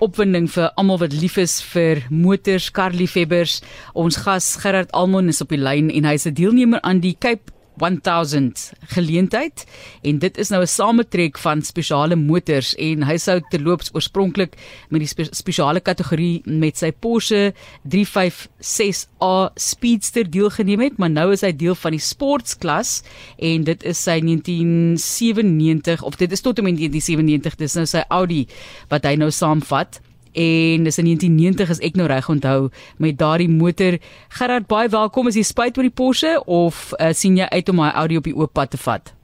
opwinding vir almal wat lief is vir motors, karliefhebbers. Ons gas Gerard Almon is op die lyn en hy's 'n deelnemer aan die Cape 1000 geleentheid. En dit is nou 'n sametrek van spesiale motors en hy sou terloops oorspronklik met die spe spesiale kategorie met sy Porsche 356A Speedster deelgeneem het maar nou is hy deel van die sportsklas en dit is sy 1997 of dit is tot en met 1997 dis nou sy Audi wat hy nou saamvat en dis in 1990 as ek nou reg onthou met daardie motor. Gerard, baie welkom. Is jy spyt oor die Porsche of uh, sien jy uit om my Audi op die oop pad te vat?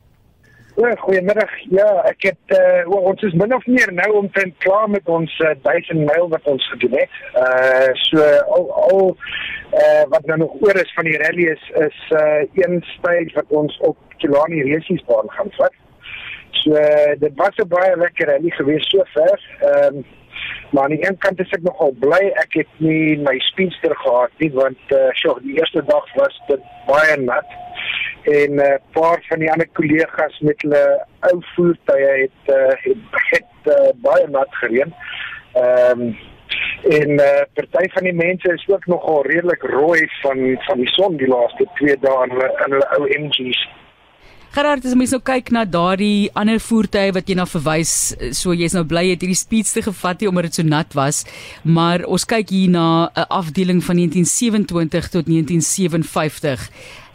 Ja, goeiemiddag. Ja, ek het uh, ons is min of meer nou omtrent klaar met ons uh, 1000 myl wat ons gedoen het. Uh so al al uh, wat nou nog oor is van die rally is is uh, een styl wat ons op Kilani Racing baan gaan vat. So uh, dit was 'n baie lekker rally geweest sover. Ehm um, Maar aan die een kant is ek nogal bly ek het nie my speedster gehad nie want eh uh, sjoe, die eerste dag was dit baie nat. En 'n uh, paar van die ander kollegas met hulle ou voertuie het uh, het, het uh, baie nat gereën. Ehm um, en uh, party van die mense is ook nogal redelik rooi van van die son die laaste 2 dae in hulle ou MG's. Gerard, as mens nou kyk na daardie ander voertuie wat jy na verwys, so jy's nou bly jy het hierdie speedste gevat nie omdat dit so nat was, maar ons kyk hier na 'n afdeling van 1927 tot 1957.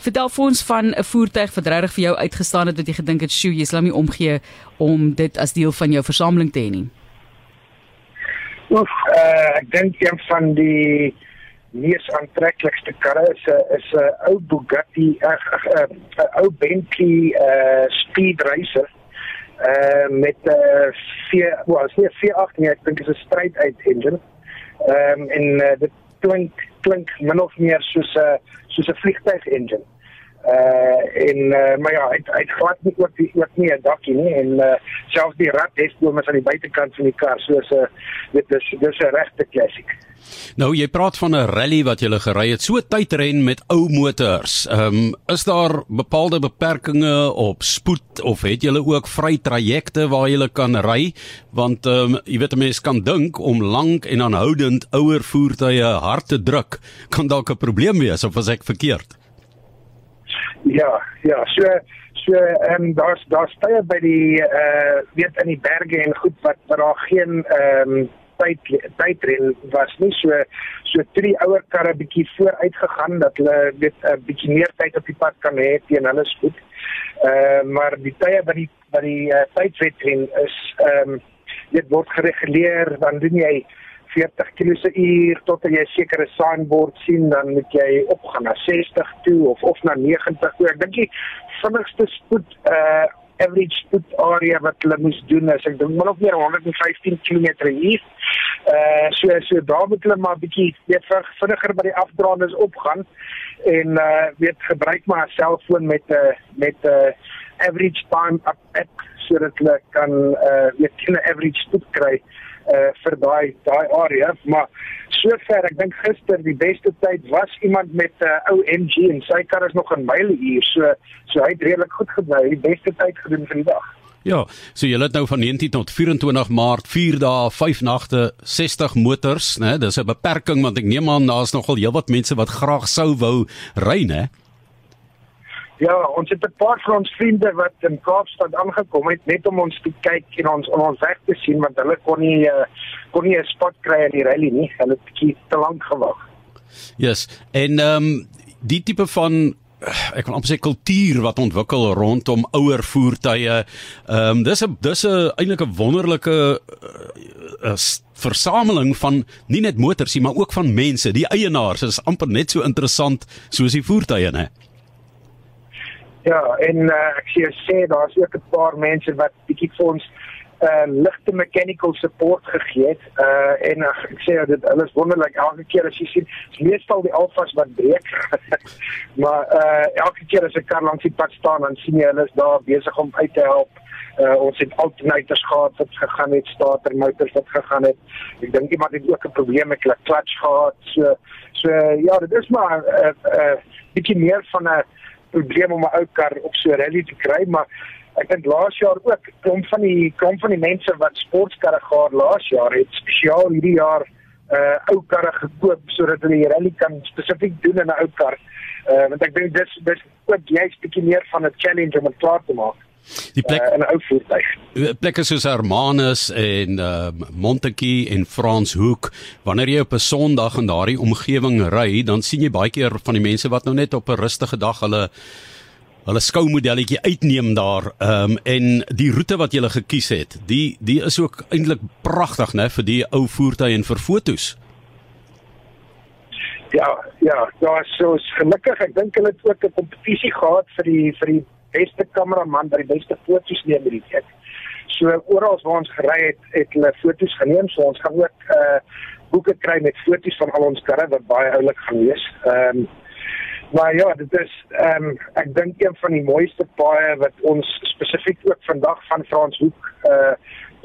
Vertel vir ons van 'n voertuig wat regtig vir jou uitgestaan het wat jy gedink het, "Sjoe, jy sal nie omgee om dit as deel van jou versameling te hê nie." Oef, uh, ek dink een van die mees aantreklikste karre is 'n is 'n ou Bugatti, 'n ou Bentley uh Speed Racer uh met 'n uh, vier, wel, is nie 'n V8 nie, ek dink dit is 'n straight uit engine. Ehm um, en uh, dit klink klink min of meer soos 'n soos 'n vliegtuig engine. Uh en uh, maar ja, hy hy glad nie ook die ook nie 'n dakkie nie en uh, selfs die rad het hom aan die buitekant van die kar soos 'n uh, dit is dis 'n regte klassiek. Nou jy praat van 'n rally wat jy gery het, so tydren met ou motors. Ehm um, is daar bepaalde beperkings op spoed of het jy ook vry trajecte waar jy kan ry? Want ehm um, jy weet 'n mens kan dink om lank en aanhoudend ouer voertuie hard te druk kan dalk 'n probleem wees of as ek verkeerd. Ja, ja, so so ehm um, daar's daar's tye by die eh uh, weet in die berge en goed wat daar geen ehm um, tyd tydren was nie so so drie ouer karre bietjie vooruit gegaan dat hulle weet 'n uh, bietjie meer tyd op die pad kan hê teen hulle spoed. Eh uh, maar die tye by die by die uh, tydwetren is ehm um, dit word gereguleer dan doen jy 40 km/h tot jy 'n sekere signboard sien dan moet jy opgaan na 60 toe of of na 90 toe. Ek dink die vinnigste spoed uh, average spoed area wat hulle moes doen is ek dink min of meer 115 km/h. Uh so so daar moet hulle maar bietjie weet vinniger by die afdraandes opgaan en uh weet gebruik maar 'n selfoon met 'n uh, met 'n uh, average time up app sodat hulle kan uh weet 'n average spoed kry uh vir daai daai area maar sover ek dink gister die beste tyd was iemand met 'n uh, ou MG en sy kar is nog 'n myle uur so so hy het redelik goed gebly die beste tyd gedoen vir die dag Ja, so jy het nou van 19 tot 24 Maart 4 dae, 5 nagte, 60 motors, né? Dis 'n beperking want ek neem aan daar's nogal heelwat mense wat graag sou wou ry, né? Ja, ons het 'n paar van ons vriende wat in Kaapstad aangekom het net om ons te kyk en ons om ons weg te sien want hulle kon nie uh, kon nie 'n spot kry in die rally nie. Hulle het bietjie te lank gewag. Yes. en ehm um, die tipe van ek kan amper sê kultuur wat ontwikkel rondom ouer voertuie. Ehm um, dis 'n dis 'n eintlik 'n wonderlike uh, versameling van nie net motors nie, maar ook van mense. Die eienaars is amper net so interessant soos die voertuie, né? Ja, en uh, ek sê sê daar's ook 'n paar mense wat bietjie vir ons uh ligte mechanical support gegee het. Uh en uh, ek sê dit alles wonderlik elke keer as jy sien, meestal die alfas wat breek. maar uh elke keer as 'n kar langs die pad staan, dan sien jy hulle is daar besig om uit te help. Uh ons het alternators gehad wat gegaan het, starter motors wat gegaan het. Ek dink iemand het ook 'n probleem met hulle clutch gehad. So so ja, dit is maar 'n uh, uh, bietjie meer van 'n probleem om 'n ou kar op so 'n rally te kry, maar ek dink laas jaar ook klomp van die klomp van die mense wat sportkarre gehad laas jaar het spesiaal hierdie jaar 'n uh, ou karre gekoop sodat hulle die rally kan spesifiek doen in 'n ou kar. Uh, want ek dink dis dis ook jy's bietjie meer van 'n challenge om dit klaar te maak. Die plek uh, 'n ou voertuig. Plekke soos Hermanus en uh, Montetjie en Franshoek, wanneer jy op 'n Sondag in daardie omgewing ry, dan sien jy baie keer van die mense wat nou net op 'n rustige dag hulle hulle skoumodelletjie uitneem daar. Ehm um, en die roete wat jy gele gekies het, die die is ook eintlik pragtig, né, vir die ou voertuie en vir fotos. Ja, ja, daar is so gelukkig. Ek dink hulle het ook 'n kompetisie gehad vir die vir die beste kameraman by die beste foto's neem hierdie week. So oral waar ons gery het, het hulle foto's geneem. So ons gaan ook uh boeke kry met foto's van al ons karre wat baie oulik gaan wees. Ehm um, maar ja, dit is ehm um, ek dink een van die mooiste paaie wat ons spesifiek ook vandag van Franshoek uh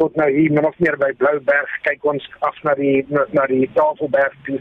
tot nou hier min of meer by Blouberg kyk ons af na die na, na die Tafelberg toe.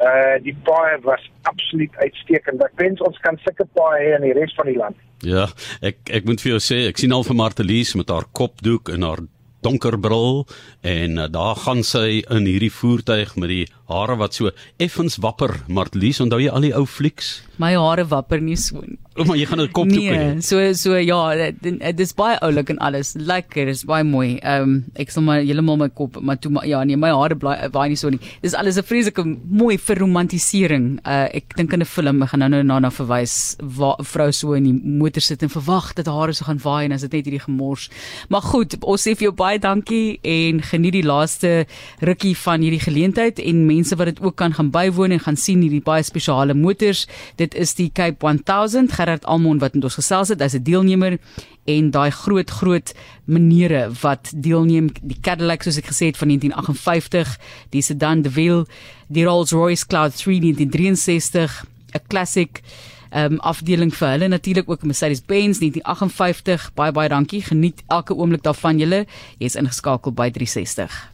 Uh die paai was absoluut uitstekend. Ek wens ons kan sulke paai hê in die res van die land. Ja, ek ek moet vir jou sê, ek sien al vir Martelies met haar kopdoek en haar donker bril en uh, daar gaan sy in hierdie voertuig met die hare wat so effens wapper. Martelies, onthou jy al die ou flieks? My hare wapper nie so nie. O, maar jy gaan 'n kopdoek hê. Nee, so so ja, dit is baie oulik en alles. Lekker, dis baie mooi. Ehm um, ek sal maar heeltemal my kop, maar toe maar ja, nee, my hare bly baie nie so nie. Dis alles 'n vreeslike mooi vir romantisering. Uh ek dink in 'n film, ek gaan nou nou na na verwys waar 'n vrou so in die motor sit en verwag dat hare so gaan waai en as dit net hierdie gemors. Maar goed, ons sê vir jou baie dankie en geniet die laaste rukkie van hierdie geleentheid en mense wat dit ook kan gaan bywoon en gaan sien hierdie baie spesiale motors. Dit is die Cape 1000 Gerard Almon wat met ons gesels het as 'n deelnemer en daai groot groot menere wat deelneem die Cadillac soos ek gesê het van 1958 die sedan de Ville die Rolls-Royce Cloud 3 1963 'n classic ehm um, afdeling vir hulle natuurlik ook Mercedes-Benz 1958 baie baie dankie. Geniet elke oomblik daarvan julle. Jy's ingeskakel by 360